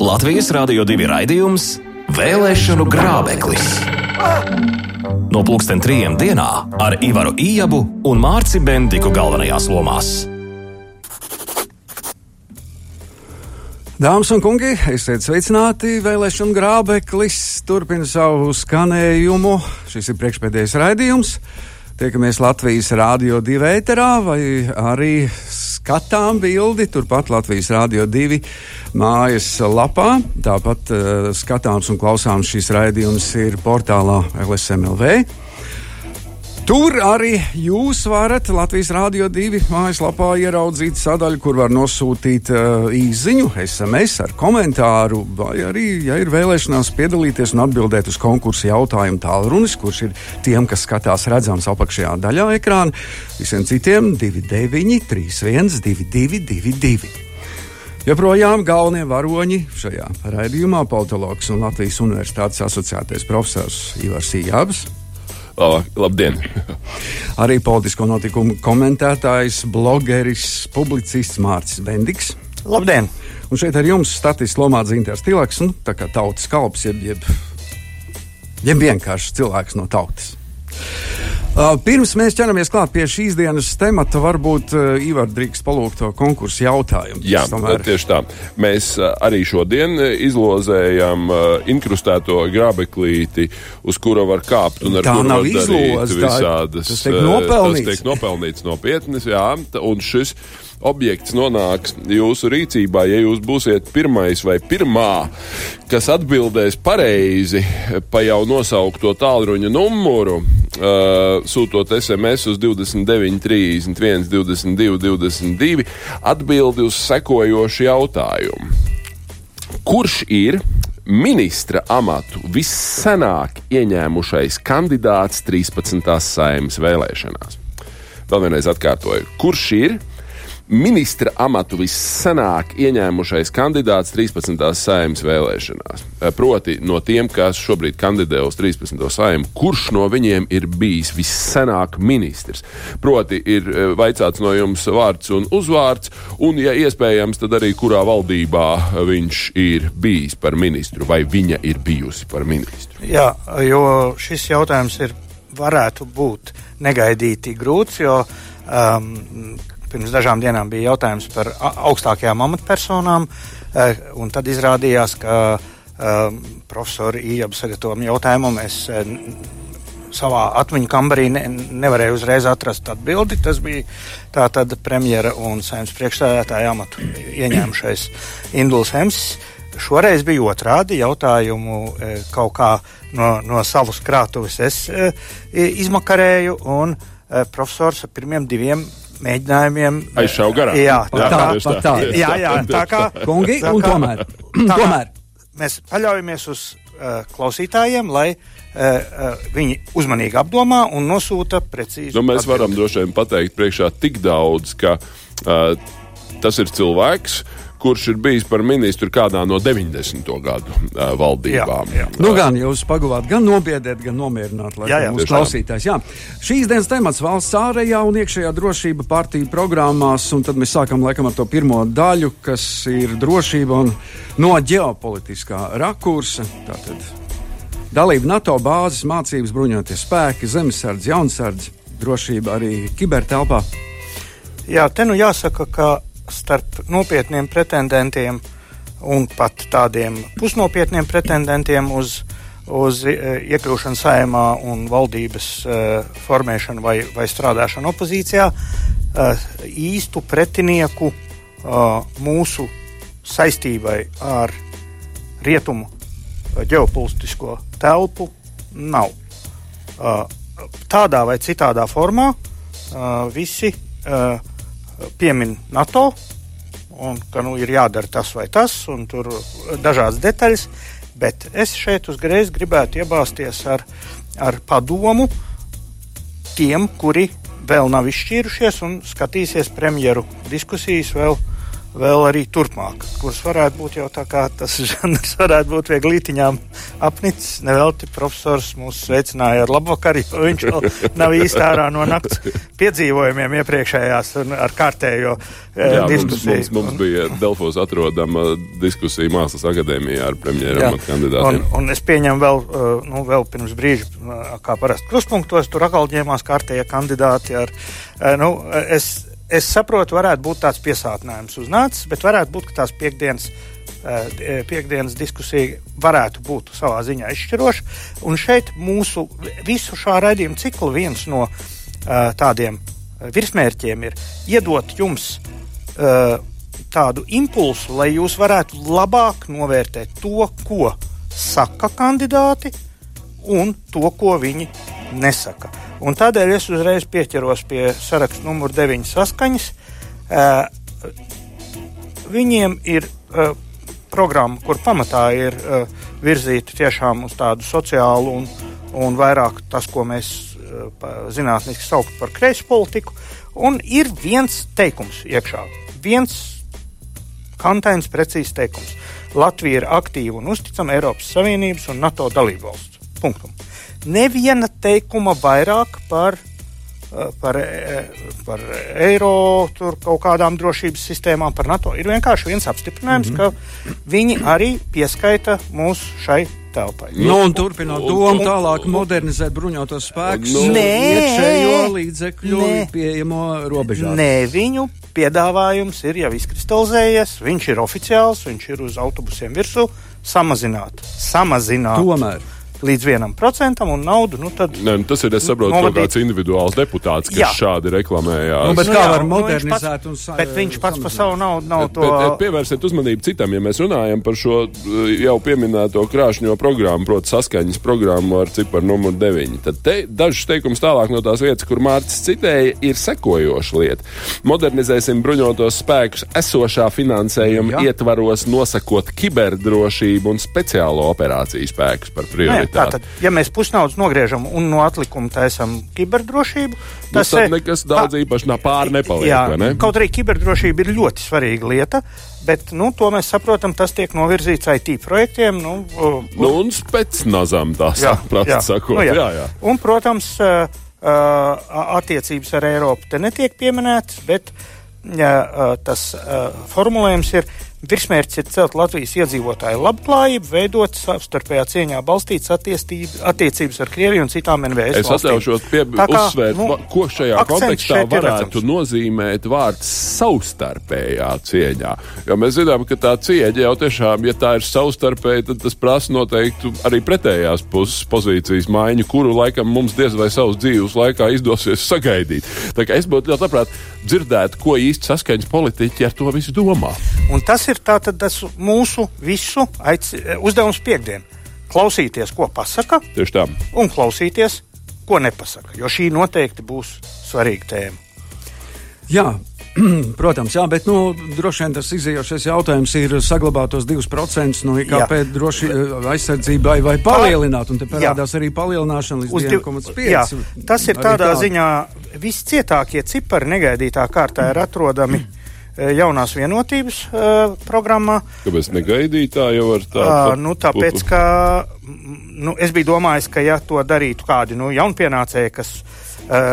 Latvijas Rādio 2 raidījums Vēlēšanu grābeklis. No pulksten trijiem dienā ar Ivaru Ijabu un Mārci Bendiku galvenajās lomās. Dāmas un kungi, esiet sveicināti! Vēlēšana grābeklis turpina savu skanējumu. Šis ir priekšpēdējais raidījums. Tiekamies Latvijas Rādio 2 ēterā vai arī skatām bildi turpat Latvijas Rādio 2 mājas lapā. Tāpat uh, skatāms un klausāms šis raidījums ir portālā LSMLV. Tur arī jūs varat Latvijas Rādio 2 mājaslapā ieraudzīt sadaļu, kur var nosūtīt uh, īsiņu, SMS ar komentāru, vai arī, ja ir vēlēšanās, piedalīties un atbildēt uz konkursu jautājumu tālrunis, kurš ir tiem, kas skatās redzams apakšējā daļā ekrāna. Visiem citiem 29, 31, 2222. Joprojām galvenie varoņi šajā raidījumā - politologs un Latvijas Universitātes asociētais profesors Ivars Ījābs. Labdien! Arī politisko notikumu komentētājs, blogeris, publicists Mārcis Vendiks. Labdien! Un šeit ar jums statistikas lomā Zinters Tilaks, nu, tā kā tautas kalps, jeb, jeb, jeb vienkārši cilvēks no tautas. Uh, pirms mēs ķeramies klāt pie šīs dienas temata, varbūt uh, Ivar drīkst palūgt to konkursu jautājumu. Jā, tomēr... tieši tā. Mēs uh, arī šodien izlozējam uh, inkrustēto grābeklīti, uz kura var kāpt un ar tā kuru nav var izloze, darīt visādas. Tas tiek nopelnīts. Tas tiek nopelnīts nopietnas, jā, un šis objekts nonāks jūsu rīcībā, ja jūs būsiet pirmais vai pirmā, kas atbildēs pareizi pa jau nosaukto tālruņa numuru, uh, sūtot SMS uz 29, 31, 22, 22, atbildi uz sekojošu jautājumu. Kurš ir ministra amatu vissenāk ieņēmušais kandidāts 13. saimnes vēlēšanās? Vēl vienreiz atkārtoju, kurš ir ministra amatu vissenāk ieņēmušais kandidāts 13. saimnes vēlēšanās. Proti, no tiem, kas šobrīd kandidē uz 13. saimu, kurš no viņiem ir bijis vissenāk ministrs? Proti, ir vaicāts no jums vārds un uzvārds, un, ja iespējams, tad arī kurā valdībā viņš ir bijis par ministru vai viņa ir bijusi par ministru. Jā, jo šis jautājums ir varētu būt negaidīti grūts, jo um, Pirms dažām dienām bija jautājums par augstākajām amatpersonām, un tad izrādījās, ka profesori Iebu sagatavotam jautājumam es savā atmiņu kambarī ne, nevarēju uzreiz atrast atbildi. Tas bija tā tad premjera un saimnes priekšstādātāja amatu ieņēmušais Induls Hemsis. Šoreiz bija otrādi jautājumu, kaut kā no, no savas krātuves es izmakarēju, un profesors ar pirmiem diviem mēģinājumiem aizšauja garām. Jā, tā, tā, tā, tā. jā, jā, tā kā kungi, tā kā, un tomēr, tā kā tomēr. mēs paļaujamies uz uh, klausītājiem, lai uh, uh, viņi uzmanīgi apdomā un nosūta precīzi. Nu, mēs varam droši vien pateikt priekšā tik daudz, ka uh, tas ir cilvēks, kurš ir bijis par ministru kādā no 90. gadu uh, valdībām. Jā, jā. Nu, gan jūs pagavāt, gan nobiedēt, gan nomierināt, lai Jā, jā. mūsu klausītājs. Jā. Šīs dienas temats valsts ārējā un iekšējā drošība partiju programmās, un tad mēs sākam laikam ar to pirmo daļu, kas ir drošība un no ģeopolitiskā rakursa. Tātad dalība NATO bāzes, mācības, bruņoties spēki, zemesardze, jaunsardze, drošība arī kibertelpā. Jā, te nu jāsaka, ka starp nopietniem pretendentiem un pat tādiem pusnopietniem pretendentiem uz, uz iekļūšanu saimā un valdības uh, formēšanu vai, vai strādāšanu opozīcijā, uh, īstu pretinieku uh, mūsu saistībai ar rietumu ģeopolitisko telpu nav. Tādā vai citādā formā visi uh, piemin NATO, un ka nu, ir jādara tas vai tas, un tur dažādas detaļas. Bet es šeit uzreiz gribētu iebāzties ar, ar padomu tiem, kuri vēl nav izšķīrušies un skatīsies premjeru diskusijas vēl vēl arī turpmāk, kuras varētu būt jau tā kā tas žanrs varētu būt vieglītiņām apnicis. Nevelti profesors mūs sveicināja ar labvakari, jo viņš vēl nav īsti ārā no nakts piedzīvojumiem iepriekšējās un ar kārtējo eh, Jā, mums, diskusiju. mums, mums bija Delfos atrodama diskusija Mākslas akadēmijā ar premjeram Jā. kandidātiem. Un, un es pieņemu vēl, uh, nu, vēl pirms brīža, uh, kā parasti kruspunktos, tur atkal ņēmās kārtējie kandidāti. Ar, uh, nu, es, es saprotu, varētu būt tāds piesātinājums uznācis, bet varētu būt, ka tās piekdienas, uh, piekdienas diskusija varētu būt savā ziņā izšķiroša. Un šeit mūsu visu šā raidījuma cikla viens no uh, tādiem virsmērķiem ir iedot jums uh, tādu impulsu, lai jūs varētu labāk novērtēt to, ko saka kandidāti, un to, ko viņi nesaka. Un tādēļ es uzreiz pieķeros pie saraksta numur 9 saskaņas. Uh, viņiem ir uh, programma, kur pamatā ir uh, virzīta tiešām uz tādu sociālu un, un vairāk tas, ko mēs zinātniski saucam par kreisu politiku. Un ir viens teikums iekšā. Viens kantains, precīzs teikums. Latvija ir aktīva un uzticama Eiropas Savienības un NATO dalībvalsts. Punktum. Neviena teikuma vairāk par, eh, par, eh, par eiro, tur kaut kādām drošības sistēmām, par NATO. Ir vienkārši viens apstiprinājums, mm -hmm. ka viņi arī pieskaita mūs šai telpai. Nu, un turpinot un- domu, tālāk modernizēt bruņotos spēkus, Nu- Nē. iekšējo līdzekļu Nē. pieejamo robežā. Nē, viņu piedāvājums ir jau izkristalizējies, viņš ir oficiāls, viņš ir uz autobusiem virsū. Samazināt, samazināt Tomēr. Līdz vienam procentam un naudu. Nu tad, Nē, nu, tas ir, es saprotu, Novadīt- kaut kāds individuāls deputāts, kas Jā. šādi reklamējās. Nu, bet Nu kā jā, var nu, viņš modernizēt pats- un sa- Bet viņš pats par savu naudu nav Bet, to. bet pievērsiet uzmanību citam, ja mēs runājam par šo uh, jau pieminēto krāšņo programmu, proti, saskaņas programmu ar ciparu numuru 9. Tad te, dažs teikums tālāk no tās vietas, kur Mārcis citēja, ir sekojoša lieta. Modernizēsim bruņotos spēkus esošā finansējuma Jā. ietvaros, nosakot kiberdrošību un speciālo operāciju spēkus par Nē, prioritāti. tātad, ja mēs pusnaudas nogriežam un no atlikuma taisam kiberdrošību, Nu, tas eh, nekas daudz īpaši nav pāri nepaliek. Jā, ne? kaut arī kiberdrošība ir ļoti svarīga lieta, bet nu, to mēs saprotam, tas tiek novirzīts IT projektiem. Nu, uh, Nu, un spēcnazam tā sakot. Nu, jā. jā, jā. Un, protams, uh, uh, attiecības ar Eiropu te netiek pieminētas, bet jā, uh, tas formulējums ir. Virsmērķis ir celt Latvijas iedzīvotāju labklājību, veidot savstarpējā cieņā balstītas attiecības ar Krieviju un citām NVS. Es atļaušos uzsvērt, nu, ko šajā kontekstā varētu nozīmēt vārds savstarpējā cieņā. Jo mēs zinām, ka tā cieņa jau tiešām, ja tā ir savstarpēja, tad tas prasa noteikti arī pretējās puses pozīcijas maiņu, kuru laikam mums diez vai savas dzīves laikā izdosies sagaidīt. Tā kā es būtu ļoti labprāt dzirdēt, ko īsti saskaņas politiķi ar to visu domā. Un tas ir tātad tas mūsu visu aic, uzdevums piekdien. Klausīties, ko pasaka, Tieši tā. un klausīties, ko nepasaka. Jo šī noteikti būs svarīga tēma. Jā. Protams, jā, bet nu, droši vien tas izējošais jautājums ir saglabāt tos 2% no IKP Jā. droši, aizsardzībai vai palielināt. Un te parādās arī palielināšana līdz Uz div- 2,5. Jā, tas ir tādā tā. ziņā viscietākie cipari negaidītā kārtā ir atrodami eh, jaunās vienotības uh, programmā. Kāpēc negaidīt tā jau var tā? Uh, nu, tāpēc, ka mm, nu, es biju domājis, ka ja to darītu kādi nu, jaunpienācēji, kas uh,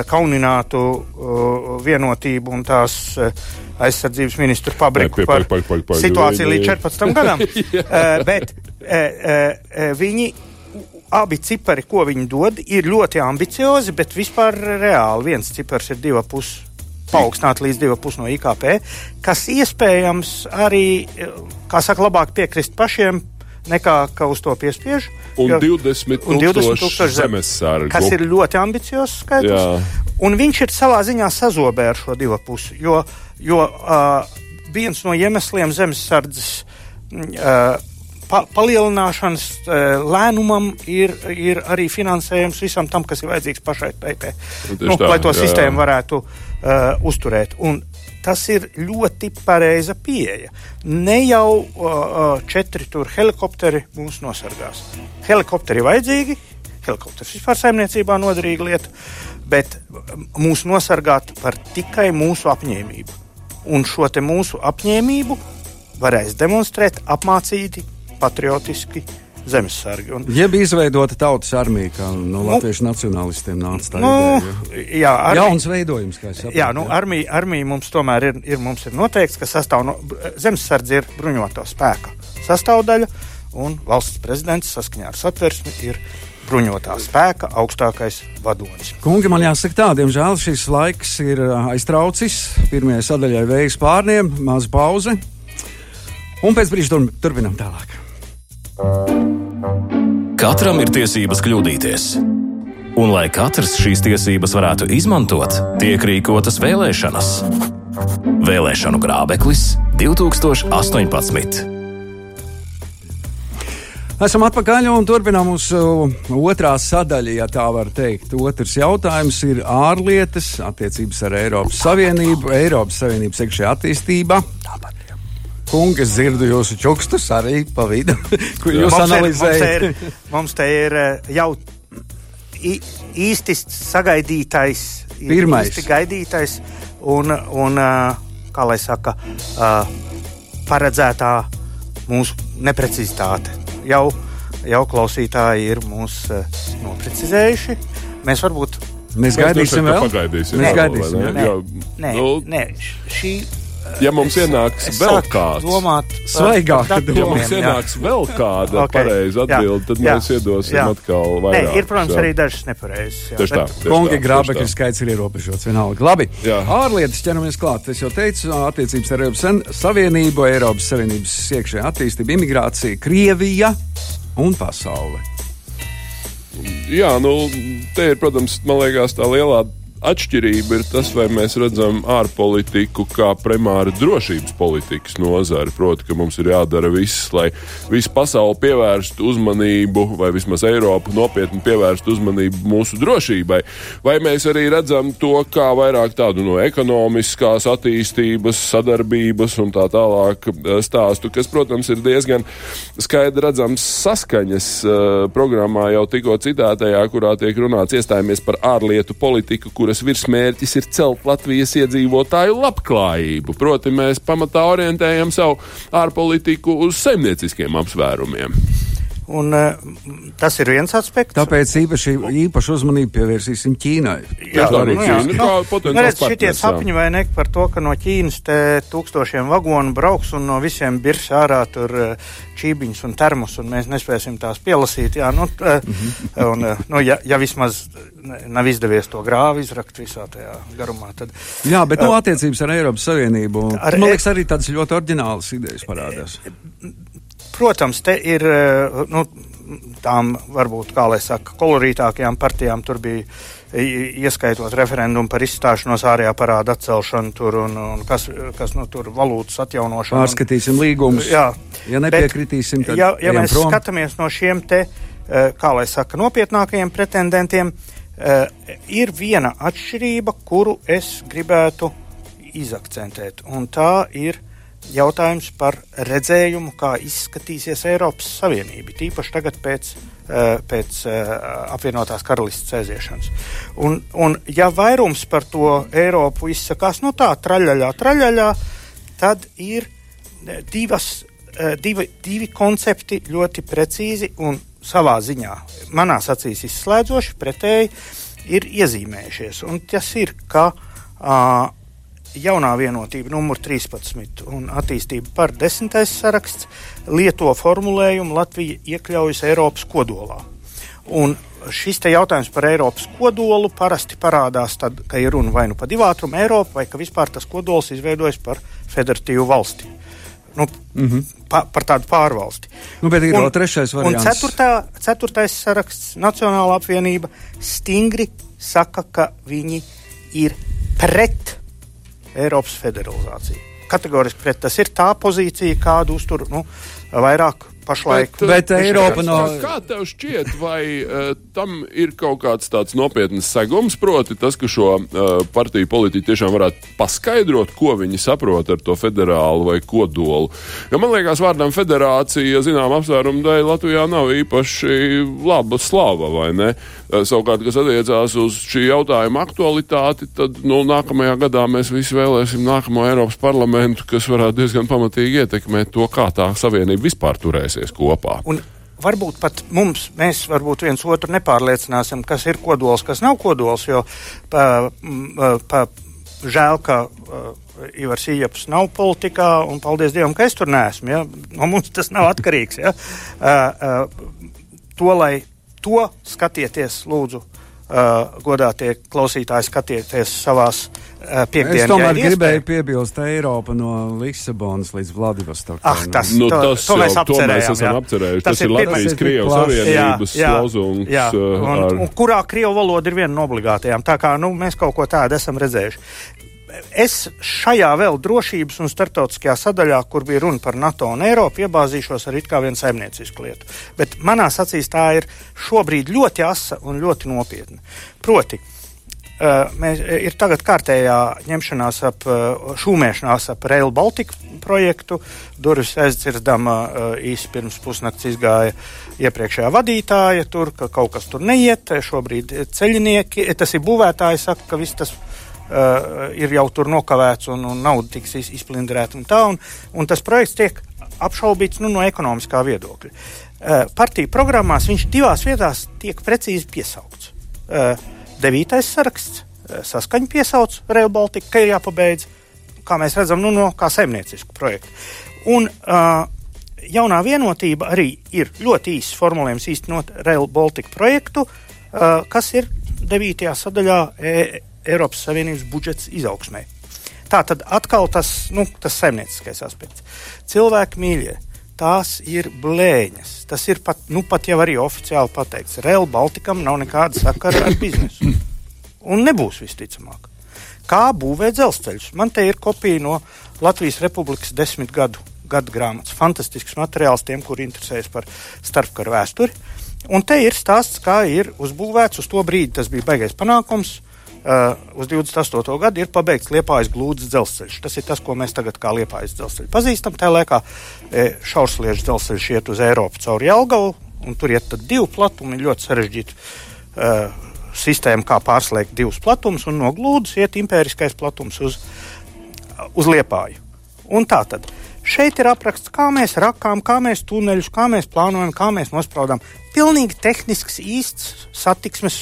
kauninātu uh, vienotību un tās uh, aizsardzības ministru pie- par situāciju līdz 14 gadam, bet viņi. Abi cipari, ko viņi dod, ir ļoti ambiciozi, bet vispār reāli. Viens cipars ir 2,5 paaugstināt līdz 2,5 no IKP, kas iespējams arī, eh, kā saka, labāk piekrist pašiem nekā ka uz to piespiež. Un jo- 20 un 20 tūkstoši tūkstoši zem- zemesargu. Kas ir ļoti ambiciozs skaitlis. Jā. Un viņš ir savā ziņā sazobē ar šo divu pusi. Jo, jo uh, viens no iemesliem zemesardzes uh, pa, palielināšanas uh, lēnumam ir, ir arī finansējums visam tam, kas ir vajadzīgs pašai PP. Nu, Nu, tā, lai to jā. sistēmu varētu uh, uzturēt. Un tas ir ļoti pareiza pieeja. Ne jau uh, uh, četri tur helikopteri mūs nosargās. Helikopteri vajadzīgi, helikopters vispār saimniecībā noderīga lieta, bet um, mūs nosargāt var tikai mūsu apņēmība. un šo mūsu apņēmību varēs demonstrēt apmācīti, patriotiski zemesargi. Un, Jeb izveidota tautas armija, kā no nu, latviešu nacionālistiem nāca tā nu, ideja. Jā, armija, Jauns veidojums, kā es saprotu. Jā, nu, armija, armija mums tomēr ir, ir, mums ir noteikts, ka sastāv no zemesardze ir bruņoto spēka sastāvdaļa, un valsts prezidents saskaņā ar satversmi ir bruņotā spēka augstākais vadonis. Kungi, man jāsaka tā, diemžēl šis laiks ir aiztraucis. Pirmajai sadaļai veiks pārniem, maza pauze. Un pēc brīža tur, turpinām tālāk. Katram ir tiesības kļūdīties. Un, lai katrs šīs tiesības varētu izmantot, tiek rīkotas vēlēšanas. Vēlēšanu grābeklis 2018. Esam atpakaļ un turpinām mūsu otrā sadaļa, ja tā var teikt. Otrs jautājums ir ārlietas, attiecības ar Eiropas Savienību, Eiropas Savienības iekšējā attīstībā. Kungi, es dzirdu jūsu čukstus arī pa vidu, kur jūs Mums ir- analizējat. Mums, ir, mums te ir eh, jau i- īsti sagaidītais, Pirmais. īsti gaidītais un, un eh, kā lai saka, eh, paredzētā mūsu neprecizitāte. Jau, jau klausītāji ir mūs noprecizējuši. Mēs varbūt. Mēs gaidīsim vēl. Pagaidīsim Mēs gaidīsim. Jo, Nē, nu, nē, šī. Ja mums ienāks es vēl kāds, domāt Svaigāka doma. ja mums jā. ienāks vēl kāda Ok, pareiza jā, atbilde, tad jā, mēs iedosim jā. atkal Nē, vairāk. ir, protams, arī dažas nepareizas. jā, Tieši tā. tieši Kongi grābekļu skaits ir ierobežots. Vienalga. Labi. Jā. Ārlietas ķeramies klāt. Es jau teicu, attiecības ar Eiropas Savienību, Eiropas Savienības iekšējā attīstība, imigrācija, Krievija un pasaule. Jā, nu, te ir, protams, man liekas, tā lielā atšķirība ir tas, vai mēs redzam ārpolitiku kā primāri drošības politikas nozari. Proti, ka mums ir jādara viss, lai visa pasaule pievērstu uzmanību, vai vismaz Eiropa nopietni pievērstu uzmanību mūsu drošībai. Vai mēs arī redzam to kā vairāk tādu no ekonomiskās attīstības, sadarbības un tā tālāk stāstu, kas, protams, ir diezgan skaidri redzams saskaņas uh, programmā jau tikko citētajā, kurā tiek runāts iestājamies par ārlietu politiku, kuras virsmērķis ir celt Latvijas iedzīvotāju labklājību. Proti, mēs pamatā orientējam savu ārpolitiku uz saimnieciskiem apsvērumiem. Un, eh, tas ir viens aspekts. Tāpēc īpaši, īpaši uzmanību pievērsīsim Ķīnai. Jā, Tā arī nu ir jā. Ķīna. kā potenciāls Nu, redz, šitie jā. sapņi vai ne par to, ka no Ķīnas te tūkstošiem vagonu brauks un no visiem birs ārā tur eh, čībiņus un termus, un mēs nespēsim tās pielasīt. Jā, nu. -hmm. un, eh, nu, ja, ja vismaz nav izdevies to grāvi izrakt visā tajā garumā, tad Jā, bet no attiecības ar Eiropas Savienību. Ar Man e- liekas, arī tādas ļoti oriģinālas idejas parādās. Protams, te ir eh, nu, tām varbūt, kā lai saka, kolorītākajām partijām. Tur bija ieskaitot referendumu par izstāšanos ārējā parāda atcelšanu tur un, un kas, kas nu, tur valūtas atjaunošanu. un- Pārskatīsim līgumus. Jā, Ja nepiekritīsim, tad ja, ja mēs prom. skatāmies no šiem te, eh, kā lai saka, nopietnākajiem pretendentiem, eh, ir viena atšķirība, kuru es gribētu izakcentēt. Un tā ir jautājums par redzējumu, kā izskatīsies Eiropas Savienība, tīpaši tagad pēc, eh, pēc eh, apvienotās karalistes aiziešanas. Un, un ja vairums par to Eiropu izsakās, nu tā, traļaļā, traļaļā, tad ir eh, divas, divi, divi koncepti ļoti precīzi un savā ziņā, manās acīs izslēdzoši, pretēji ir iezīmējušies. Un tas ir, ka uh, jaunā vienotība numur 13 un attīstība par desmitais saraksts lieto formulējumu Latvija iekļaujas Eiropas kodolā. Un šis jautājums par Eiropas kodolu parasti parādās tad, ka ir runa vai nu par divātrumu Eiropu, vai ka vispār tas kodols izveidojas par federatīvu valsti. Nu, mm -hmm. pa, par tādu pārvalsti. Nu, bet ir vēl trešais variants. Un ceturtā, ceturtais saraksts, Nacionāla apvienība, stingri saka, ka viņi ir pret Eiropas federalizāciju. Kategoriski pret. Tas ir tā pozīcija, kādu uztur nu, vairāk pašlaik. Bet, bet Eiropa no. Kā tev šķiet, vai uh, tam ir kaut kāds tāds nopietns segums, proti tas, ka šo uh, partiju politiķi tiešām varētu paskaidrot, ko viņi saprot ar to federālu vai kodolu? Jo man liekas, vārdam federācija, zinām, apsvērumu dēļ Latvijā nav īpaši laba slava, vai ne? Uh, savukārt, kas attiecās uz šī jautājuma aktualitāti, tad nu, nākamajā gadā mēs visi vēlēsim nākamo Eiropas parlamentu, kas varētu diezgan pamatīgi ietekmēt to, kā tā savienība vispār turēsies kopā. Un varbūt pat mums, mēs varbūt viens otru nepārliecināsim, kas ir kodols, kas nav kodols, jo pa, pa, žēl, ka uh, Ivars Ijaps nav politikā, un paldies Dievam, ka es tur neesmu. Ja? No mums tas nav atkarīgs. Ja? Uh, uh, to, lai to skatieties, lūdzu, Uh, godātie klausītāji, skatieties savās uh, piekdienas. Es tomēr gribēju piebilst Eiropu no Lisabonas līdz Vladivostokai. Ah, tas, nu, to, tas to mēs jau, to mēs esam jā. apcerējuši. Tas Tas, ir Latvijas Krievijas Savienības Jā, jā, lozungs. jā. uh, Un, ar- un kurā krievu valoda ir viena no obligātajām. Tā kā nu, mēs kaut ko tādu esam redzējuši. Es šajā vēl drošības un starptautiskajā sadaļā, kur bija runa par NATO un Eiropu, iebāzīšos ar it kā vienu saimniecisku lietu. Bet manā acīs tā ir šobrīd ļoti asa un ļoti nopietna. Proti, Uh, mēs, ir tagad kārtējā ņemšanās ap uh, šūmēšanās ap Rail Baltica projektu. Durvis aizdzirdama uh, īsi pirms pusnakts izgāja iepriekšējā vadītāja tur, ka kaut kas tur neiet. Šobrīd ceļinieki, tas ir būvētāji, saka, ka viss tas uh, ir jau tur nokavēts un, un nauda tiks iz, izplindrēta un tā. Un, un tas projekts tiek apšaubīts nu, no ekonomiskā viedokļa. Uh, partiju programmās viņš divās vietās tiek precīzi piesaukts. Uh, devītais saraksts, eh, saskaņa piesauc Rail Baltica, ka ir jāpabeidz, kā mēs redzam, nu, no kā saimniecisku projektu. Un uh, jaunā vienotība arī ir ļoti īsts formulējums īstenot Rail Baltica projektu, uh, kas ir devītajā sadaļā e Eiropas Savienības budžets izaugsmē. Tā tad atkal tas, nu, tas saimnieciskais aspekts. Cilvēki mīļie, tās ir blēņas. Tas ir pat, nu, pat jau arī oficiāli pateikts. Rail Baltikam nav nekāda sakara ar biznesu. Un nebūs visticamāk. Kā būvēt dzelzceļus? Man te ir kopija no Latvijas Republikas desmit gadu, gadu grāmatas. Fantastisks materiāls tiem, kuri interesējas par starpkaru vēsturi. Un te ir stāsts, kā ir uzbūvēts uz to brīdi. Tas bija baigais panākums. Uh, uz 28. gadu ir pabeigts Liepājas glūdas dzelzceļš. Tas ir tas, ko mēs tagad kā Liepājas dzelzceļu pazīstam. Tajā laikā e, šaursliežu dzelzceļš iet uz Eiropu caur Jelgavu, un tur iet divi platumi. Ļoti sarežģīti uh, sistēma, kā pārslēgt divus platumus, un no glūdas iet impēriskais platums uz, uz Liepāju. Un tā tad. Šeit ir apraksts, kā mēs rakām, kā mēs tuneļus, kā mēs plānojam, kā mēs nospraudām. Pilnīgi tehnisks, īsts satiksmes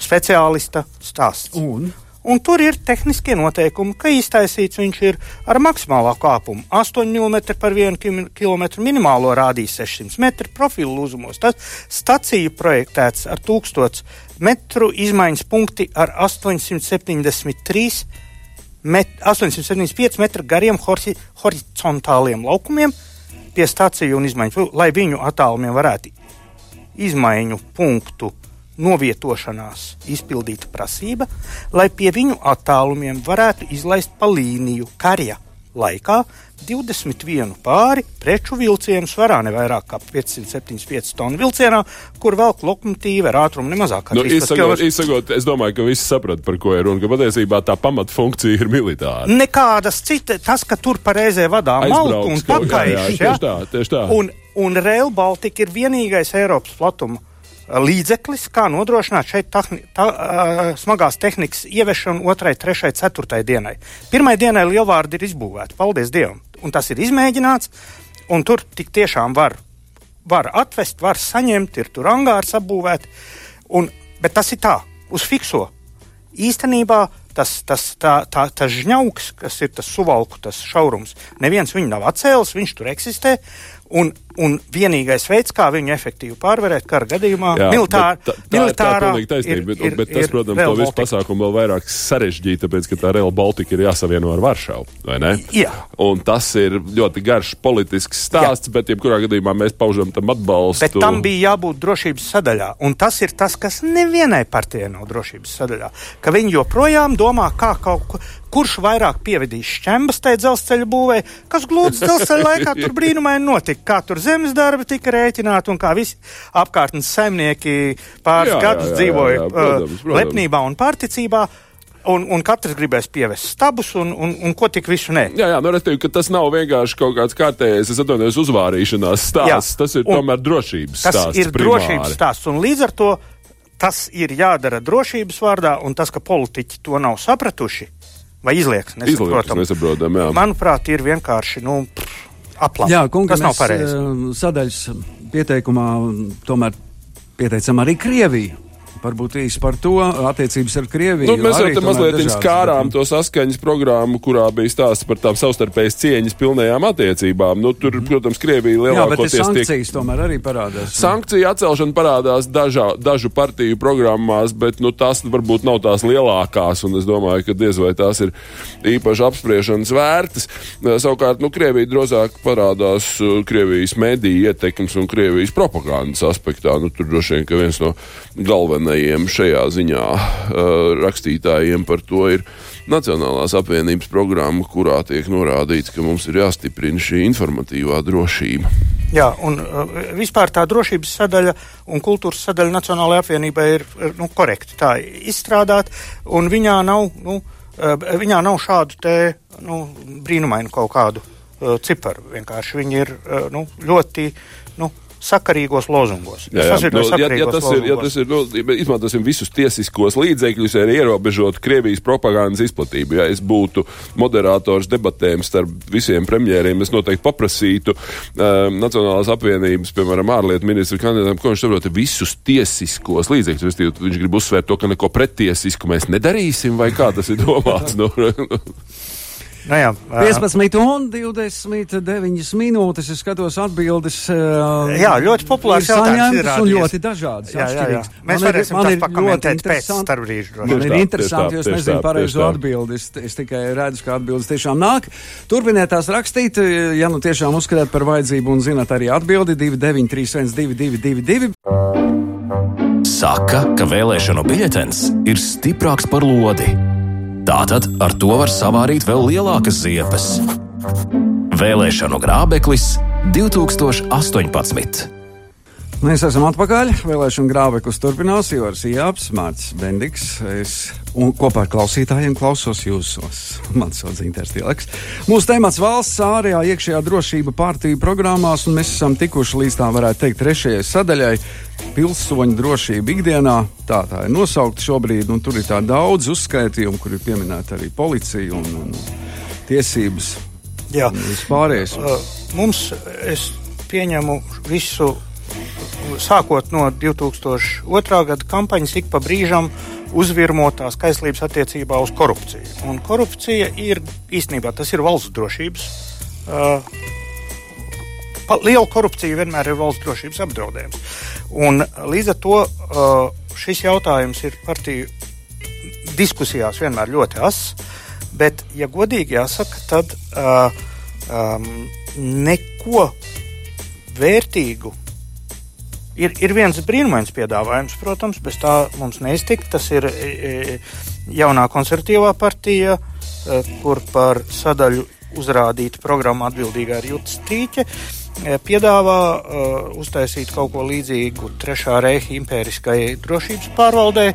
speciālista stāsts. Un? Un tur ir tehniskie noteikumi, ka iztaisīts viņš ir ar maksimālā kāpumu - 8 mm par 1 km, minimālo rādījis 600 metru profilu uzumos. Tas stacija projektēts ar 1000 metru, izmaiņas punkti ar 873 met, 875 metru gariem hori, horizontāliem laukumiem pie staciju un izmaiņu, lai viņu attālumiem varētu izmaiņu punktu novietošanās izpildīta prasība, lai pie viņu attālumiem varētu izlaist pa līniju karja laikā 21 pāri preču vilcienu svarā ne vairāk kā 575 tonu vilcienā, kur velk lokomotīva ar ātrumu nemazāk kā Nu, 13 izsakot, km. izsakot, es domāju, ka visi saprot, par ko ir runa. Ka patiesībā tā pamatfunkcija ir militāra. Nekādas citas, tas, ka tur pareizē vadā malku un Aizbrauks kaut- jā, jā, pakaiš. tieši tā, tieši tā. Un, un Rail Baltica ir vienīgais Eiropas platuma uh, līdzeklis, kā nodrošināt šeit tahni, ta, uh, smagās tehnikas ieviešanu otrai, trešai, ceturtai dienai. Pirmai dienai lielvārdi ir izbūvēti, paldies Dievam, un tas ir izmēģināts, un tur tik tiešām var, var atvest, var saņemt, ir tur angārs apbūvēti, un, bet tas ir tā, uz fikso. Īstenībā tas, tas, tā, tā, tas žņauks, kas ir tas suvalku, tas šaurums, neviens viņu nav atcēlis, viņš tur eksistē. Un, un vienīgais veids, kā viņu efektīvi pārvarēt kara gadījumā, Jā, militār, bet tā, tā, militārā, tā ir taisnība, bet, bet tas, protams, to visu pasākumu vēl vairāk sarežģīja, tāpēc, ka tā Real Baltica ir jāsavieno ar Varšavu, vai ne? Jā. Un tas ir ļoti garš politisks stāsts, Jā. bet jebkurā gadījumā mēs paužam tam atbalstu. Bet tam bija jābūt drošības sadaļā. Un tas ir tas, kas nevienai partijai nav drošības sadaļā. Ka viņi joprojām domā, kā kaut ko, kurš vairāk pievedīs šķembas tajā dzelzceļa būvē, kas glūdas dzelzceļa laikā tur brīnumaini notika, kā tur zemes darbi tika rēķināti un kā visi apkārtnes saimnieki pāris Jā, jā, gadus jā, jā, dzīvoja jā, protams, uh, protams. lepnībā un pārticībā. Un, un katrs gribēs pievest stabus, un, un, un ko tik visu nē. Jā, jā, nu, respektīvi, ka tas nav vienkārši kaut kāds kārtējs, es atvainojos, uzvārīšanās stāsts. Jā. Tas ir Un tomēr drošības Tas stāsts. ir primāri. drošības stāsts, un līdz ar to tas ir jādara drošības vārdā, un tas, ka politiķi to nav sapratuši vai izlieks, nesaprotam, nesaprotam, jā. manuprāt, ir vienkārši nu, aplams. Jā, kungi, tas nav pareizi. eh, Sadaļas pieteikumā tomēr pieteicam arī Krieviju. Varbūt īsi par to attiecības ar Krieviju. Nu, mēs jau te mazliet skārām bet, to saskaņas programmu, kurā bija stāsts par tām savstarpējas cieņas pilnējām attiecībām. Nu, tur, protams, Krievija Mhm. Jā, lielākoties tiek sankcijas tomēr arī parādās. Sankciju atcelšana parādās dažā, dažu partiju programmās, bet nu, tās varbūt nav tās lielākās. un Es domāju, ka diez vai tās ir īpaši apspriešanas vērtas. Savukārt, nu, Krievija drozāk parādās eh, Krievijas mediju ietekmes un Krievijas propagandas aspektā. Nu, tur droši vien ka viens no galvenajiem šajā ziņā uh, rakstītājiem par to ir Nacionālās apvienības programma, kurā tiek norādīts, ka mums ir jāstiprina šī informatīvā drošība. Jā, un uh, vispār tā drošības sadaļa un kultūras sadaļa Nacionālajā apvienībā ir nu, korekti tā izstrādāta, un viņā nav, nu, uh, viņā nav šādu te nu, brīnumainu kaut kādu uh, ciparu. Vienkārši viņi ir uh, nu, ļoti nu, sakarīgos lozungos. Es Nu, atzīstu, ja, ja sakarīgos tas ir, ja lozungos. tas ir nu, izmantosim visus tiesiskos līdzekļus, arī ierobežot Krievijas propagandas izplatību. Ja es būtu moderators debatēm starp visiem premjeriem, es noteikti paprasītu um, Nacionālās apvienības, piemēram, ārlietu ministru kandidātam, ko viņš saprot visus tiesiskos līdzekļus. Viņš grib uzsvērt to, ka neko pretiesisku mēs nedarīsim, vai kā tas ir domāts. Nu, Nu, jā, uh, 15 un 29 minūtes. Es skatos atbildes. uh, Jā, ļoti populārs jautājums ir Un ļoti dažādas. Jā, jā, jā. Mēs Man varēsim tās ir ļoti pakomentēt pēc starpbrīžu droši Man Tieši ir tā, interesanti, tieši jo es tā, nezinu tā, pareizo tā. atbildi. Es, es tikai redzu, ka atbildes tiešām nāk. Turpiniet tās rakstīt, ja nu tiešām uzskatāt par vajadzību un zinat arī atbildi 293, 222. Saka, ka vēlēšanu biļetens ir stiprāks par lodi. Tātad ar to var savārīt vēl lielākas ziepes. Vēlēšanu grābeklis 2018. Mēs esam atpakaļ. Vēlēšana grābeklis turpinās. Ivars Jāps, Mārcis Bendiks. Es un kopā ar klausītājiem klausos jūsos. Man sauc Zinters Tileks. Mūsu temats valsts ārējā iekšējā drošība partiju programmās, un mēs esam tikuši līdz tā varētu teikt trešajai sadaļai - pilsoņu drošība ikdienā. Tā tā ir nosaukta šobrīd, un tur ir tā daudz uzskaitījumu, kur ir pieminēta arī policija un, un tiesības. Jā. Vispārējais. Uh, mums, es pieņemu visu, sākot no 2002. gada kampaņas, ik pa brīžam uzvirmotās kaislības attiecībā uz korupciju. Un korupcija ir īstenībā tas ir valsts drošības. Uh, liela korupcija vienmēr ir valsts drošības apdraudējums. Un līdz ar to uh, šis jautājums ir partiju diskusijās vienmēr ļoti ass. Bet, ja godīgi jāsaka, tad uh, um, neko vērtīgu. Ir, ir viens brīnumains piedāvājums, protams, bez tā mums neiztikt. Tas ir e, e, jaunā konservatīvā partija, e, kur par sadaļu uzrādīta programma atbildīgā ir Jūtas e, Piedāvā uh, uztaisīt kaut ko līdzīgu Trešā reiha impēriskajai drošības pārvaldē,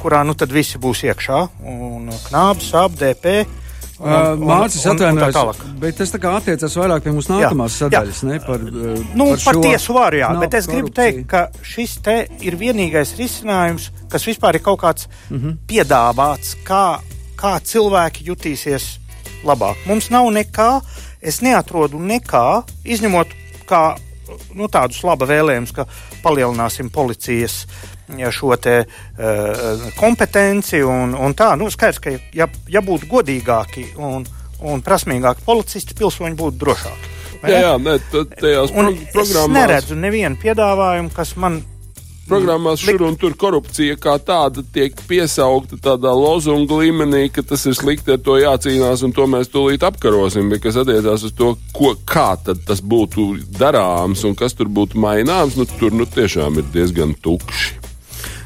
kurā nu tad visi būs iekšā. Un Knābs, Sāp, DP. un- Uh, tā atvainojas, tālāk. bet tas tā kā attiecas vairāk pie mūsu nākamās Jā, sadaļas, ne par, uh, Nu, par, par tiesu varu, jā, bet es gribu korupciju. teikt, ka šis te ir vienīgais risinājums, kas vispār ir kaut kāds mm -hmm. piedāvāts, kā, kā cilvēki jutīsies labāk. Mums nav nekā, es neatrodu nekā, izņemot kā, nu, tādus laba vēlējumus, ka palielināsim policijas ja, šo te uh, kompetenci un, un tā. Nu, skaidrs, ka ja, ja būtu godīgāki un, un prasmīgāki policisti, pilsoņi būtu drošāki. jā, ne? jā, nē, t- tajās Un pro es programmās. neredzu nevienu piedāvājumu, kas man. Programmās šur un tur korupcija kā tāda tiek piesaukta tādā lozunga līmenī, ka tas ir slikti, ar to jācīnās un to mēs tūlīt apkarosim. Bet kas attiecās uz to, ko, kā tad tas būtu darāms un kas tur būtu maināms, nu tur nu tiešām ir diezgan tukši.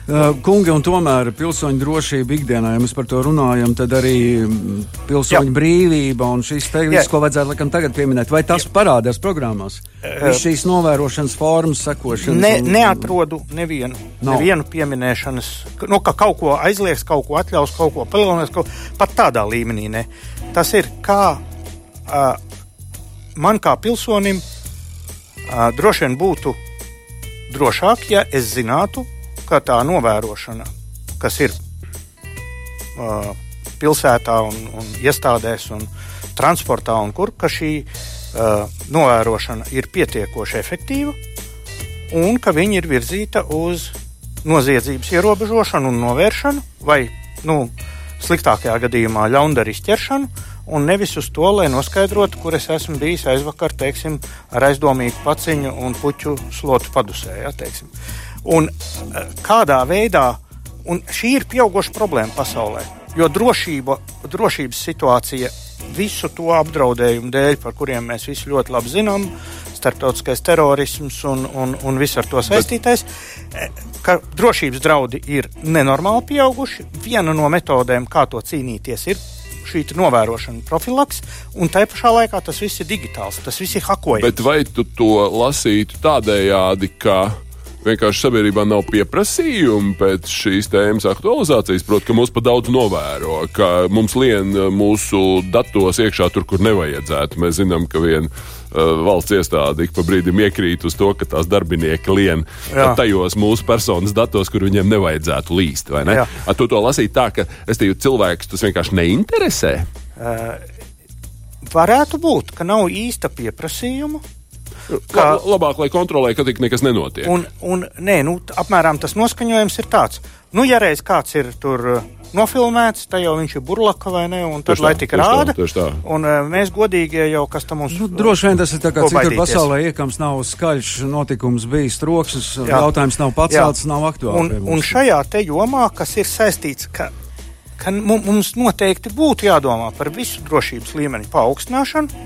Uh, kungi, un tomēr pilsoņu drošība ikdienā, ja mēs par to runājam, tad arī mm, pilsoņu Jā. brīvība un šīs teikums, ko vajadzētu laikam tagad pieminēt, vai tas Jā. parādās programmās? Uh, šīs novērošanas formas, sekošanas. Ne, un, neatrodu nevienu, no. nevienu pieminēšanas, nu, ka kaut ko aizliegs, kaut ko atļaus, kaut ko palielinās, kaut, pat tādā līmenī ne. Tas ir kā uh, man kā pilsonim uh, droši vien būtu drošāk, ja es zinātu, ka tā novērošana, kas ir uh, pilsētā un, un iestādēs un transportā un kur, ka šī uh, novērošana ir pietiekoši efektīva un ka viņi ir virzīta uz noziedzības ierobežošanu un novēršanu vai, nu, sliktākajā gadījumā ļaundaru izķeršanu, un nevis uz to, lai noskaidrotu, kur es esmu bijis aizvakar, teiksim, ar aizdomīgu paciņu un puķu slotu padusē. Ja, teiksim. Un eh, kādā veidā, un šī ir pieauguša problēma pasaulē, jo drošība, drošības situācija visu to apdraudējumu dēļ, par kuriem mēs visi ļoti labi zinām, starptautiskais terorisms un, un, un viss ar to saistītais, eh, ka drošības draudi ir nenormāli pieauguši. Viena no metodēm, kā to cīnīties, ir šī novērošana, profilaks, un tā pašā laikā tas viss ir digitāls, tas viss ir hakojams. Bet vai tu to lasītu tādējādi, ka vienkārši sabiedrībā nav pieprasījumi pēc šīs tēmas aktualizācijas. Protams, ka mūs pa daudz novēro, ka mums lien mūsu datos iekšā tur, kur nevajadzētu. Mēs zinām, ka viena uh, valsts iestāde ik pa brīdim iekrīt uz to, ka tās darbinieki lien tajos mūsu personas datos, kur viņiem nevajadzētu līst. Ne? A, tu to lasīji tā, ka es teiktu, cilvēks tas vienkārši neinteresē. Uh, varētu būt, ka nav īsta pieprasījuma. Kā, labāk, lai kontrolē, ka tik nekas nenotiek. Un, un, nē, nu, apmēram tas noskaņojums ir tāds. Nu, ja reiz kāds ir tur uh, nofilmēts, tad jau viņš ir burlaka vai ne, un tad, tieši lai tik rāda. Tā, tā. Un uh, mēs godīgie jau, kas tam mums. Nu, droši vien tas ir tā kā citur pasaulē iekams nav skaļš notikums bijis troksnis, jautājums nav pacelts, Jā. nav aktuāls. Un, un šajā te jomā, kas ir saistīts, ka, ka mums noteikti būtu jādomā par visu drošības līmeni paaugstināšanu,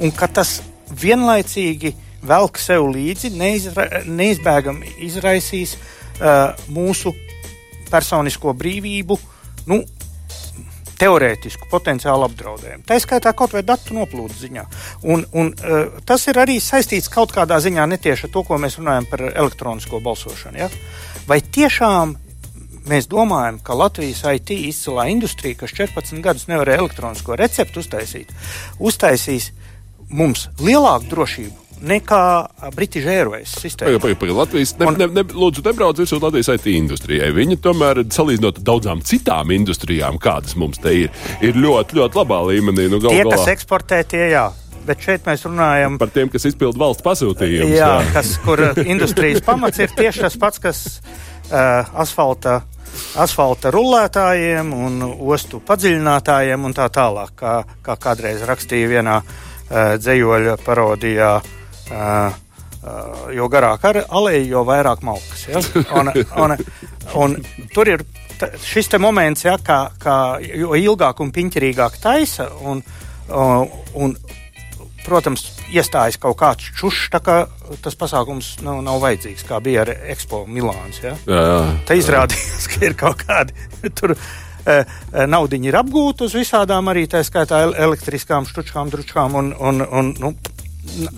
un ka tas vienlaicīgi velk sev līdzi, neizra, neizbēgami izraisīs uh, mūsu personisko brīvību, nu, teorētisku potenciālu apdraudējumu. Tā skaitā kaut vai datu noplūdes ziņā. Un, un, uh, tas ir arī saistīts kaut kādā ziņā netieši ar to, ko mēs runājam par elektronisko balsošanu. Ja? Vai tiešām mēs domājam, ka Latvijas IT izcilā industrija, kas 14 gadus nevarēja elektronisko recepti uztaisīt, uztaisīs uh, mums lielāku drošību nekā British Airways sistēma. Pagaid, pagaid, Latvijas, ne, un, ne, ne, lūdzu, nebrauc virsū Latvijas IT industrijai. Viņi tomēr, salīdzinot ar daudzām citām industrijām, kādas mums te ir, ir ļoti, ļoti labā līmenī. Nu, gal, tie, galā. kas eksportē, tie jā. Bet šeit mēs runājam par tiem, kas izpilda valsts pasūtījumus. Jā, jā. Kas, kur industrijas pamats ir tieši tas pats, kas uh, asfalta asfalta rullētājiem un ostu padziļinātājiem un tā tālāk, kā, kā kādreiz rakstīja vienā Uh, dzējoļa parodijā. Uh, uh, jo garāk ar aleju, jo vairāk malkas. Ja? Un, un, un tur ir šis moments, ja, kā, kā, jo ilgāk un piņķerīgāk taisa, un, un, un, protams, iestājas kaut kāds čušs, tā kā tas pasākums nav, nav vajadzīgs, kā bija ar Expo Milāns. Ja? Jā, jā, tā izrādījās, ka ir kaut kādi tur Eh, eh, naudiņa ir apgūta uz visādām arī tā skaitā elektriskām štučkām, dručkām un, un, un nu,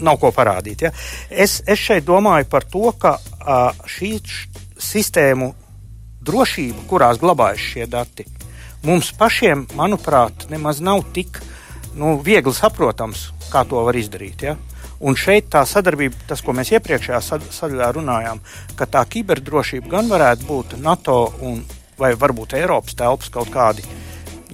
nav ko parādīt. Ja? Es, es šeit domāju par to, ka šī sistēmu drošība, kurās glabājas šie dati, mums pašiem, manuprāt, nemaz nav tik nu, viegli saprotams, kā to var izdarīt. Ja? Un šeit tā sadarbība, tas, ko mēs iepriekšējā sadaļā runājām, ka tā kiberdrošība gan varētu būt NATO un vai varbūt Eiropas telpas kaut kādi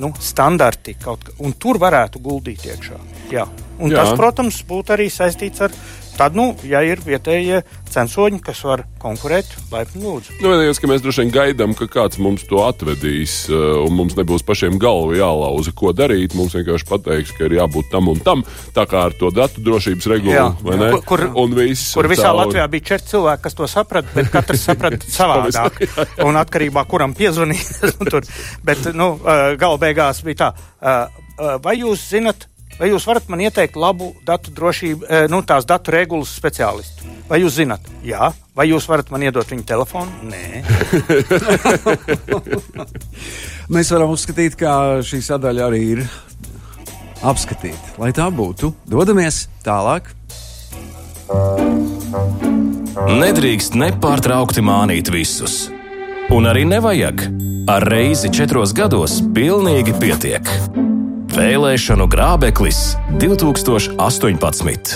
nu, standarti, kaut, un tur varētu guldīt iekšā. Jā. Un Jā. tas, protams, būtu arī saistīts ar Tad, nu, ja ir vietējie censoņi, kas var konkurēt, laipni lūdzu. Nu, vienīgais, ka mēs droši vien gaidām, ka kāds mums to atvedīs, eh, un mums nebūs pašiem galva jālauza, ko darīt. Mums vienkārši pateiks, ka ir jābūt tam un tam, tā kā ar to datu drošības regulu, jā, vai ne? Kur, un viss, kur visā cauri. Latvijā bija četri cilvēki, kas to saprata, bet katrs saprata savādāk. un atkarībā, kuram piezvanīt. bet, nu, eh, gala beigās bija tā, eh, vai jūs zinat, vai jūs varat man ieteikt labu datu drošību, eh, nu, tās datu regulas speciālistu? Vai jūs zinat? Jā, vai jūs varat man iedot viņa telefonu? Nē. Mēs varam uzskatīt, ka šī sadaļa arī ir apskatīta. Lai tā būtu, dodamies tālāk. Nedrīkst nepārtraukti mānīt visus. Un arī nevajag. Ar reizi četros gados pilnīgi pietiek. Vēlēšanu grābeklis 2018.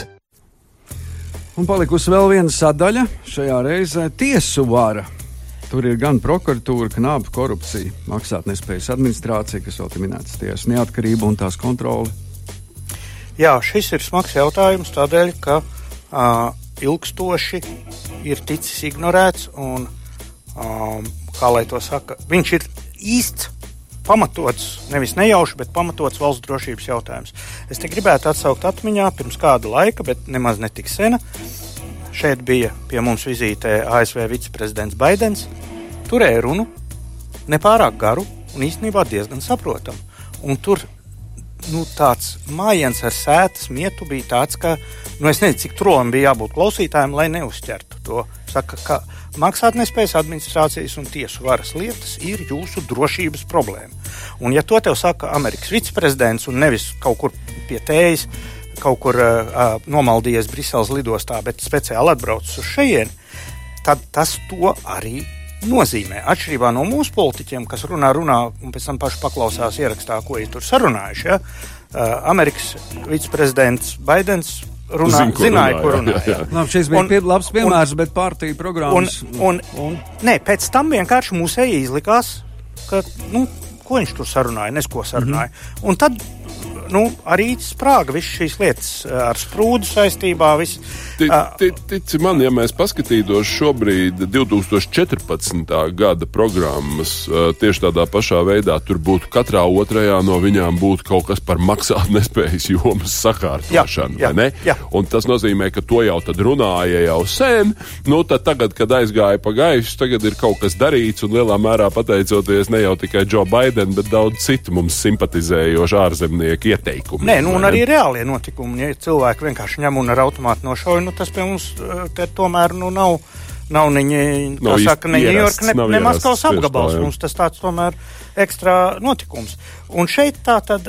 Un palikusi vēl viena sadaļa šajā reizē - tiesu vara. Tur ir gan prokuratūra, knāba korupcija, maksātnespējas administrācija, kas vēl ir minēts tiesu neatkarība un tās kontrole. Jā, šis ir smags jautājums tādēļ, ka uh, ilgstoši ir ticis ignorēts un, um, kā lai to saka, viņš ir īsts pamatots, nevis nejauši, bet pamatots valsts drošības jautājums. Es te gribētu atsaukt atmiņā pirms kāda laika, bet nemaz netik sena. Šeit bija pie mums vizītē ASV viceprezidents Baidens. Turēja runu nepārāk garu un īstenībā diezgan saprotamu. Un tur nu, tāds mājiens ar sētas mietu bija tāds, ka nu, es nezinu, cik trolam bija jābūt klausītājiem, lai neuzķertu to. Saka, ka maksātnespējas administrācijas un tiesu varas lietas ir jūsu drošības problēma. Un, ja to tev saka Amerikas viceprezidents un nevis kaut kur pie tējas, kaut kur uh, nomaldījies Briseles lidostā, bet speciāli atbraucis uz šejieni, tad tas to arī nozīmē. Atšķirībā no mūsu politiķiem, kas runā, runā un pēc tam paši paklausās ierakstā, ko viņi tur sarunājuši. Ja? Uh, Amerikas viceprezidents Baidens runā, Zin, zināja, runāja, ko runāja. Jā, jā. Labi, šis bija un, pie, labs piemērs, un, bet partija programmas. Un, un, un, nē, pēc tam vienkārši mūsēji izlikās, ka, nu, ko viņš tur sarunāja, nes ko sarunāja. Mm -hmm. Un tad nu, arī sprāga visas šīs lietas eh, ar sprūdu saistībā. Vis, Tic, tic, tici man, ja mēs paskatītos šobrīd 2014. gada programmas eh, tieši tādā pašā veidā, tur būtu katrā otrajā no viņām būtu kaut kas par maksātnespējas jomas sakārtošanu. Jā, jā, jā. Un tas nozīmē, ka to jau tad runāja jau sen. Nu, tad tagad, kad aizgāja pa gaisu, tagad ir kaut kas darīts un lielā mērā pateicoties ne jau tikai Joe Biden, bet daudz citu mums simpatizējošu ārzemnieku ieteikumi. Nē, nu, un arī reālie notikumi. Ja cilvēki vienkārši ņem un ar automātu nošauja, nu, tas pie mums eh, tomēr nu, nav. Nav viņa, nav saka, ne Ņujorka, ne, ne Maskavas apgabals. Tā, mums tas tāds tomēr ekstra notikums. Un šeit tā tad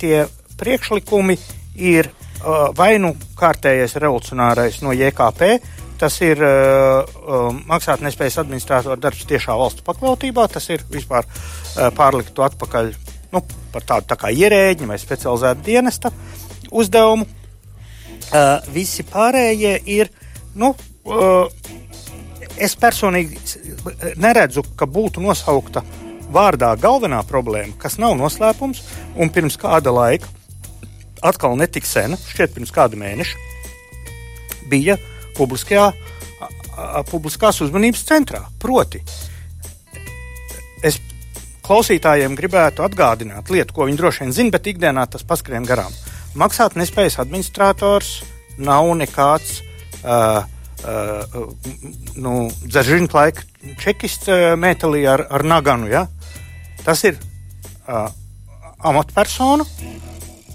tie priekšlikumi ir uh, vai nu kārtējais revolucionārais no JKP, tas ir uh, uh, maksātnespējas administrātora darbs tiešā valsts pakļautībā, tas ir vispār uh, pārlikt to atpakaļ nu, par tādu tā kā ierēģi vai specializētu dienesta uzdevumu. Uh, visi pārējie ir. Nu, uh, es personīgi neredzu, ka būtu nosaukta vārdā galvenā problēma, kas nav noslēpums, un pirms kāda laika, atkal netik sena, šķiet, pirms kāda mēneša, bija publiskajā, publiskās uzmanības centrā. Proti, es klausītājiem gribētu atgādināt lietu, ko viņi droši vien zina, bet ikdienā tas paskrien garām. Maksāt nespējas administrators nav nekāds uh, uh, nu, dzeržiņu laika čekists uh, metālī ar, ar naganu. Ja? Tas ir uh, amatpersona,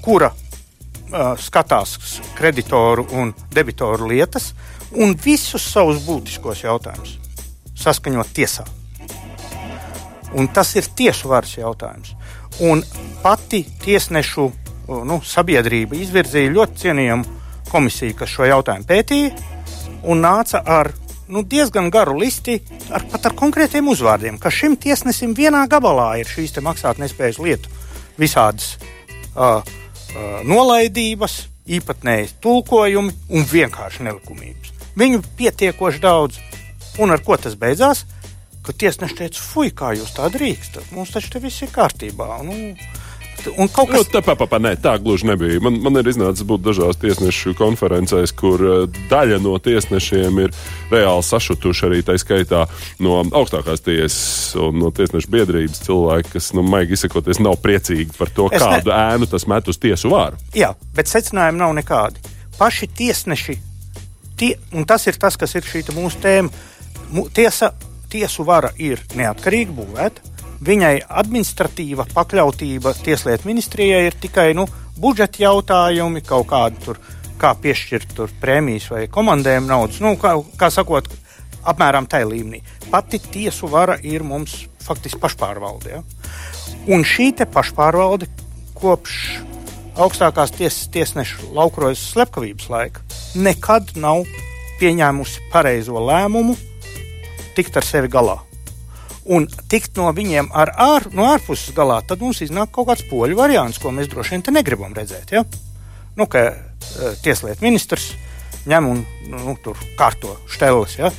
kura uh, skatās kreditoru un debitoru lietas un visus savus būtiskos jautājumus saskaņot tiesā. Un tas ir tiesu varas jautājums. Un pati tiesnešu nu, sabiedrība izvirzīja ļoti cienījamu komisiju, kas šo jautājumu pētīja un nāca ar nu, diezgan garu listi, ar, ar konkrētiem uzvārdiem, ka šim tiesnesim vienā gabalā ir šīs maksātnespējas lietu visādas uh, uh, nolaidības, īpatnēji tulkojumi un vienkārši nelikumības. Viņu pietiekoši daudz. Un ar ko tas beidzās? Ka tiesneši teica, fuj, kā jūs tā drīkstat, mums taču te viss ir kārtībā. Nu, Un kaut kas tāds - tā, pa, nē, tā gluži nebija. Man, man ir iznācis būt dažās tiesnešu konferencēs, kur uh, daļa no tiesnešiem ir reāli sašutuši arī tā skaitā no augstākās tiesas un no tiesnešu biedrības cilvēki, kas, nu, maigi izsakoties, nav priecīgi par to, es kādu ne... ēnu tas met uz tiesu vāru. Jā, bet secinājumi nav nekādi. Paši tiesneši, tie, un tas ir tas, kas ir šī mūsu tēma. Tiesa tiesu vara ir neatkarīgi būvēta. Viņai administratīva pakļautība Tieslietu ministrijai ir tikai nu, budžeta jautājumi, kaut kādi tur, kā piešķirt tur prēmijas vai komandēm naudas. Nu, kā, kā sakot, apmēram tajā līmenī. Pati tiesu vara ir mums faktiski pašpārvalde. Ja? Un šī pašpārvalde kopš augstākās tiesas tiesneša laukrojas slepkavības laika nekad nav pieņēmusi pareizo lēmumu tikt ar sevi galā. Un tikt no viņiem ar ār, no ārpuses galā, tad mums iznāk kaut kāds poļu variants, ko mēs droši vien negribam redzēt. Ja? Nu, ka uh, tieslietu ministrs ņem un nu, tur kārto štelis. Ja?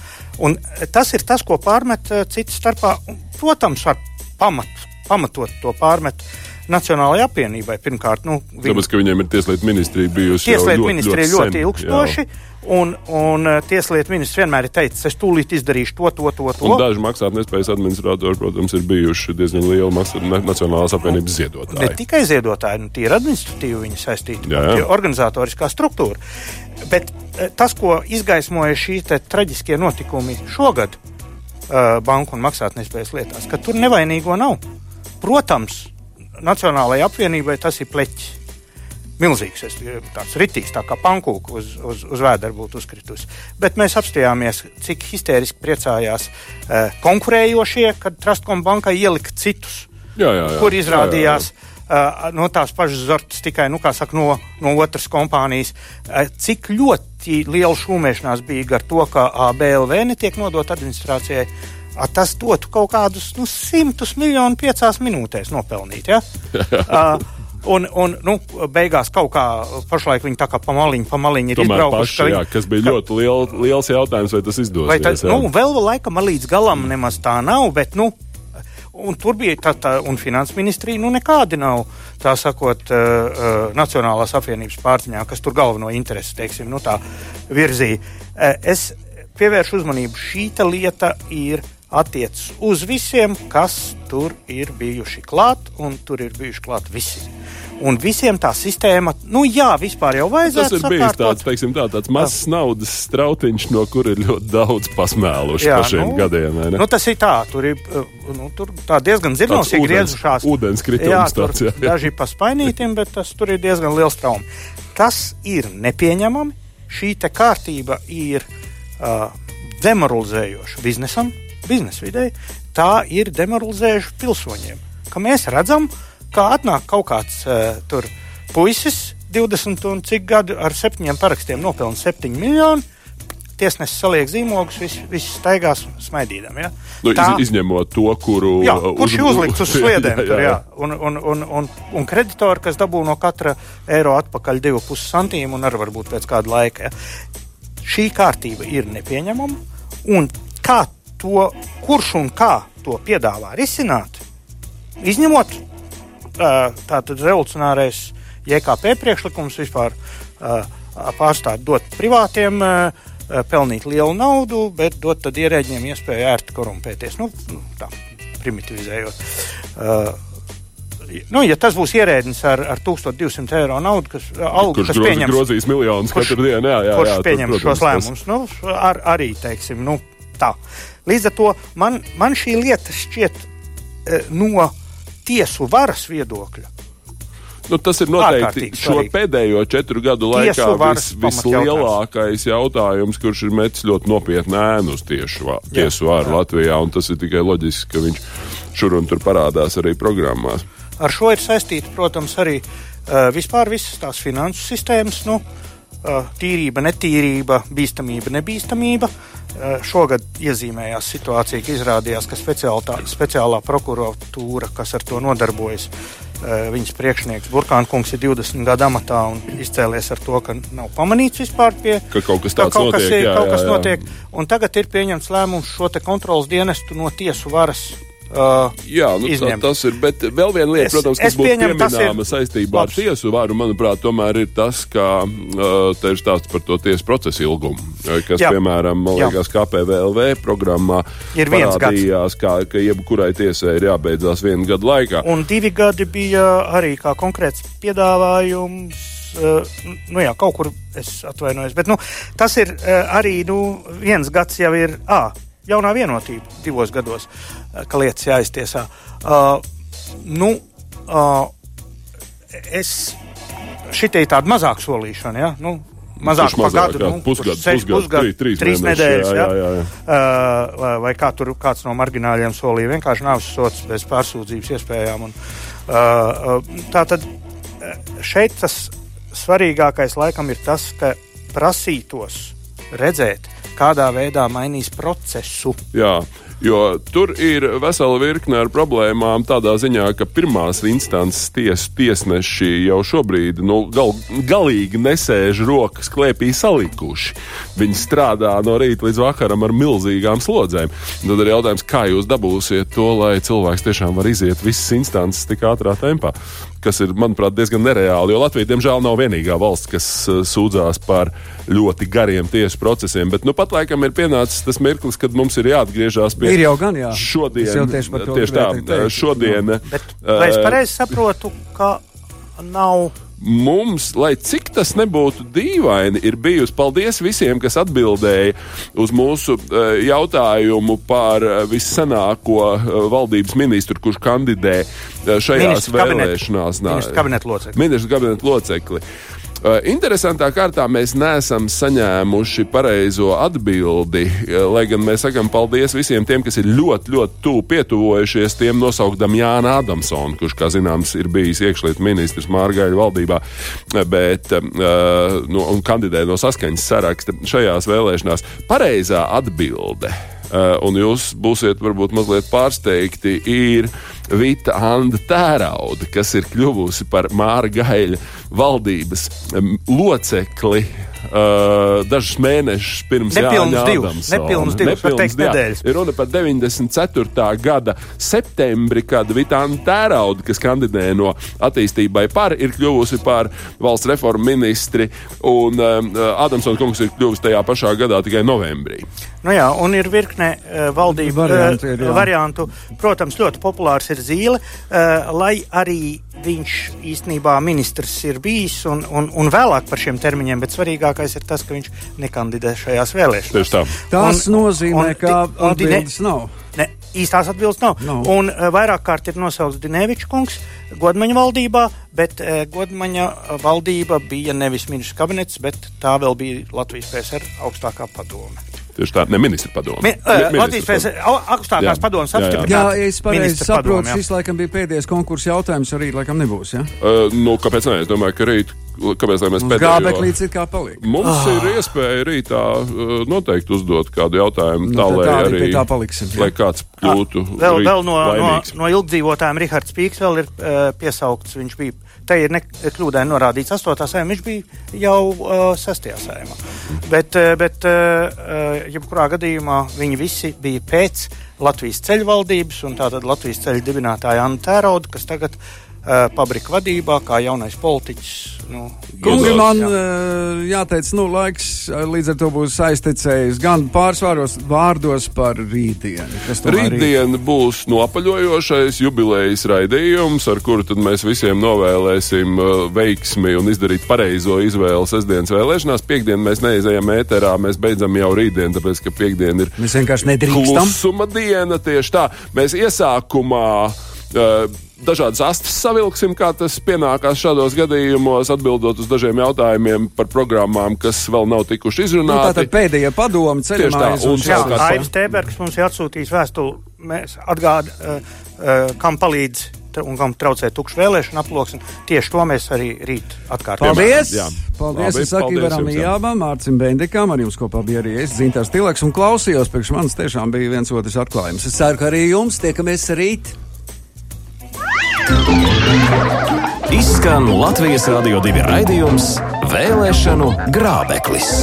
Un tas ir tas, ko pārmet uh, citas starpā. Un, protams, ar pamatu, pamatot to pārmet Nacionālajai apvienībai. Pirmkārt, nu, viņi, tāpēc, ka viņiem ir tieslietu ministrija bijusi tieslietu ļoti, ministrija ļoti, ļoti ilgstoši. Jā. Un, un uh, tieslietu ministrs vienmēr ir teicis, es tūlīt izdarīšu to, to, to. to. Un daži maksātnespējas administratori, protams, ir bijuši diezgan lieli maksā, Nacionālās apvienības ziedotāji. Ne tikai ziedotāji, nu, tie ir administratīvi viņi saistīti, jā, jā. organizatoriskā struktūra. Bet uh, tas, ko izgaismoja šī traģiskie notikumi šogad uh, banku un maksātnespējas lietās, ka tur nevainīgo nav. Protams, Nacionālajai apvienībai tas ir pleķis. Milzīgs, es, tāds ritīgs, tā kā pankūka uz, uz, uz vēdera būtu uzkritusi. Bet mēs apstājāmies, cik histēriski priecājās uh, konkurējošie, kad Trustcom bankai ielika citus, jā, jā, jā. kur izrādījās. Jā, jā, jā. Uh, no tās pašas zortas, tikai nu, saka, no, no otras kompānijas. Uh, cik ļoti liela šūmēšanās bija ar to, ka ABLV netiek nodota administrācijai, tas dotu kaut kādus nu, simtus miljonu piecās minūtēs nopelnīt. Ja? uh, Un, un nu, beigās kaut kā pašlaik viņi tā kā pamaliņi, pamaliņi ir Tomēr izbraukuši. Paši, jā, kas bija ka, ļoti liel, liels jautājums, vai tas izdosies. Vai tā, nu, vēl laikam līdz galam nemaz tā nav, bet, nu, un tur bija tā, tā un finanses ministrija, nu, nekādi nav, tā sakot, uh, Nacionālās apvienības pārziņā, kas tur galveno interesi, teiksim, nu, tā virzīja. Uh, es pievēršu uzmanību, šī lieta ir attiecas uz visiem, kas tur ir bijuši klāt, un tur ir bijuši klāt visi. Un visiem tā sistēma, nu jā, vispār jau vajadzētu. Tas ir bijis tāds, teiksim, tā, tāds mazs naudas strautiņš, no kur ir ļoti daudz pasmēluši jā, pa šiem nu, gadiem. Nu, tas ir tā, tur ir nu, tur tā diezgan dziļos iegriezušās. Ūdens kritums jā, tāds, jā. Daži pa spainītiem, bet tas tur ir diezgan liels trauma. Tas ir nepieņemami. Šī kārtība ir uh, demoralizējoša biznesam, biznesa vidē, tā ir demoralizējuši pilsoņiem. Ka mēs redzam, kā atnāk kaut kāds uh, tur puisis, 20 un cik gadu ar septiņiem parakstiem nopelna 7 miljonu. Tiesnesis saliek zīmogus, viss vis staigās smaidīdam. Ja? Nu, tā, iz, izņemot to, kuru. Jā, kurš ir uzlikts uz sliedēm. jā, jā. Tur, jā. Un, un, un, un, un kreditori, kas dabū no katra eiro atpakaļ 2,5 centīmu un arī varbūt pēc kāda laika. Ja? Šī kārtība ir nepieņemama. Un kā to, kurš un kā to piedāvā risināt, izņemot tātad revolucionārais JKP priekšlikums vispār pārstāt dot privātiem, pelnīt lielu naudu, bet dot tad ierēģiem iespēju ērti korumpēties. Nu, nu, tā primitivizējot. Nu, ja tas būs ierēdnis ar, ar 1200 eiro naudu, kas, algu, kurš kas grozi, pieņems, grozīs miljonus kurš, katru dienu, jā, jā, kurš jā, pieņem tas, šos lēmumus, nu, ar, arī, teiksim, nu, tā. Līdz ar to man, man šī lieta šķiet e, no tiesu varas viedokļa. Nu, tas ir noteikti šo svarīgi. pēdējo četru gadu laikā vis, vislielākais jautājums, kurš ir metis ļoti nopietnu ēnu uz tiešu, tiesu varu Latvijā. Tas ir tikai loģiski, ka viņš šur un tur parādās arī programmās. Ar šo ir saistīta, protams, arī uh, vispār visas tās finansu sistēmas. Nu, uh, tīrība, netīrība, bīstamība, nebīstamība. Eh, šogad iezīmējās situācija, ka izrādījās, ka speciālā prokuratūra, kas ar to nodarbojas, eh, viņas priekšnieks Burkāns kungs ir 20 gadu amatā un izcēlies ar to, ka nav pamanīts vispār pie ka kaut kas tāds kaut notiek. Kas ir, jā, kaut kas jā, jā. notiek. Un tagad ir pieņemts lēmums šo kontrolas dienestu no tiesu varas Uh, Jā, nu, tā, tas ir. Bet vēl viena lieta, es, protams, kas būtu pieminama saistībā labs. ar tiesu varu, manuprāt, tomēr ir tas, ka uh, te ir stāsts par to tiesu procesu ilgumu. Kas, Jā. piemēram, man liekas, KPVLV programmā ir parādījās, kā, ka jebkurai tiesai ir jābeidzās vienu gadu laikā. Un divi gadi bija arī kā konkrēts piedāvājums. Uh, nu jā, kaut kur es atvainojos, bet nu, tas ir uh, arī nu, viens gads jau ir. Ah, jaunā vienotība divos gados, ka lietas jāiztiesā. Uh, nu, uh, es šitie tādi mazāk solīšana, ja? nu, mazāk par gadu, nu, pusgadu, seši pusgadu, pusgadi, trīs- trīs mēneši, nedēļas, jā, jā, jā. Uh, vai- vai kā tur kāds no margināļiem solīja, vienkārši nav sots bez pārsūdzības iespējām. Un, uh, tā tad šeit tas svarīgākais laikam ir tas, ka prasītos redzēt, kādā veidā mainīs procesu. Jā, jo tur ir vesela virkne ar problēmām tādā ziņā, ka pirmās instances ties, tiesneši jau šobrīd nu, gal, galīgi nesēž rokas klēpī salikuši. Viņi strādā no rīta līdz vakaram ar milzīgām slodzēm. Tad ir jautājums, kā jūs dabūsiet to, lai cilvēks tiešām var iziet visas instances tik ātrā tempā. Kas ir, manuprāt, diezgan nereāli. Jo Latvija, diemžēl, nav vienīgā valsts, kas uh, sūdzās par ļoti gariem tiesu procesiem. Bet nu pat laikam ir pienācis tas mirklis, kad mums ir jāatgriežas pie Ir jau gan, jā. Šodien, Es jau tieši par to tieši tā, teikt. šodien Bet, vai es eh, pareizi saprotu, ka nav mums, lai cik tas nebūtu dīvaini, ir bijusi paldies visiem, kas atbildēja uz mūsu uh, jautājumu par uh, vissenāko uh, valdības ministru, kurš kandidē šajās Ministru vēlēšanās. Nā, ministru kabinetu locekli. Ministru kabinetu locekli. Uh, interesantā kārtā mēs neesam saņēmuši pareizo atbildi, uh, lai gan mēs sakām paldies visiem tiem, kas ir ļoti, ļoti tuvu pietuvojušies tiem nosauktam Jānu Adamsonu, kurš, kā zināms, ir bijis iekšlietu ministrs Mārgaļa valdībā, uh, bet, un kandidē no saskaņas saraksta šajās vēlēšanās. Pareizā atbilde. Un jūs būsiet varbūt mazliet pārsteigti, ir Vita Anna Tērauda, kas ir kļuvusi par Māra Gaļa valdības locekli. Uh, dažus mēnešus pirms teikt, jā. nedēļas. Ir runa par 94. gada septembri, kad Vitāna Tērauda, kas kandidēja no attīstībai par, ir kļuvusi par valsts reformu ministri, un um, Adamsona kungs ir kļuvis tajā pašā gadā tikai novembrī. Nu jā, un ir virkne uh, valdību eh, ir, jā. variantu. Protams, ļoti populārs ir zīle, uh, lai arī viņš īstenībā ministrs ir bijis un, un, un vēlāk par šiem termiņiem, bet svarīgākais ir tas, ka viņš nekandidē šajās vēlēšanās. Tieši tā. Tas Un- nozīmē, un- ka atbildes nav. Ne, īstās atbildes nav. Nav. Un uh, vairāk kārt ir nosaukts Dinevičs kungs Godmaņa valdībā, bet uh, Godmaņa valdība bija nevis ministrs kabinets, bet tā vēl bija Latvijas PSR augstākā padome. Tieši tā, ne ministra padome. Mi, uh, Latvijas au- augstākās Jā. padomas Jā, jā. Jā, es pareizi saprotu, jā. šis laikam bija pēdējais konkursa jautājums, arī laikam nebūs. Ja? Uh, nu, kāpēc ne? Es domāju, ka rīt, kāpēc lai mēs Mums pēdējo... gābeklīts ir kā paliek. Mums oh. ir iespēja rītā noteikti uzdot kādu jautājumu, Nu, tā lai tā arī tā paliksim, jā. lai kāds kļūtu Ah, Vēl, vēl no, no, laimīgs. no ilgdzīvotājiem Rihards Pīks vēl ir uh, piesaukts. Viņš bija, te ir kļūdaini norādīts 8. sējumā, viņš bija jau uh, 6. sējumā. Bet, uh, bet uh, jebkurā gadījumā viņi visi bija pēc Latvijas ceļu valdības un tātad Latvijas ceļu dibinātāja Anna Tērauda, kas tagad uh, pabrika vadībā kā jaunais politiķis. Nu, Kungi, man Jā. eh, jāteic, nu, laiks eh, līdz ar to būs aiztecējis gan pārsvaros vārdos par rītdienu. Rītdien būs nopaļojošais jubilejas raidījums, ar kuru tad mēs visiem novēlēsim veiksmi un izdarīt pareizo izvēli sestdienas vēlēšanās. Piektdien mēs neizējām ēterā, mēs beidzam jau rītdien, tāpēc ka piekdien ir Mēs vienkārši nedrīkstam. klusuma diena. Tieši tā, mēs iesākumā. Uh, Dažādas astes savilksim, kā tas pienākās šādos gadījumos, atbildot uz dažiem jautājumiem par programmām, kas vēl nav tikuši Nu, izrunāti. tātad pēdējie padomi Tieši tā, ceļamājas un un Jā, savukārt- šādas. Aivis Tēbergs mums ir atsūtījis vēstuli, mēs atgād, uh, uh, kam palīdz un kam traucē tukšs vēlēšana aploksne. Tieši to mēs arī rīt atkārtojam. Paldies! Jā. Paldies! Labi, Es saku paldies Ivaram jums, jā. Jābam, Mārcim Bendikam, ar jums kopā bija arī es, Zintars Tileks, un klausījos, priekš manis tiešām bija viens otrs atklājums. Es ceru, ka arī jums tiekamies rīt. Izskan Latvijas Rādio 2 raidījums Vēlēšanu grābeklis.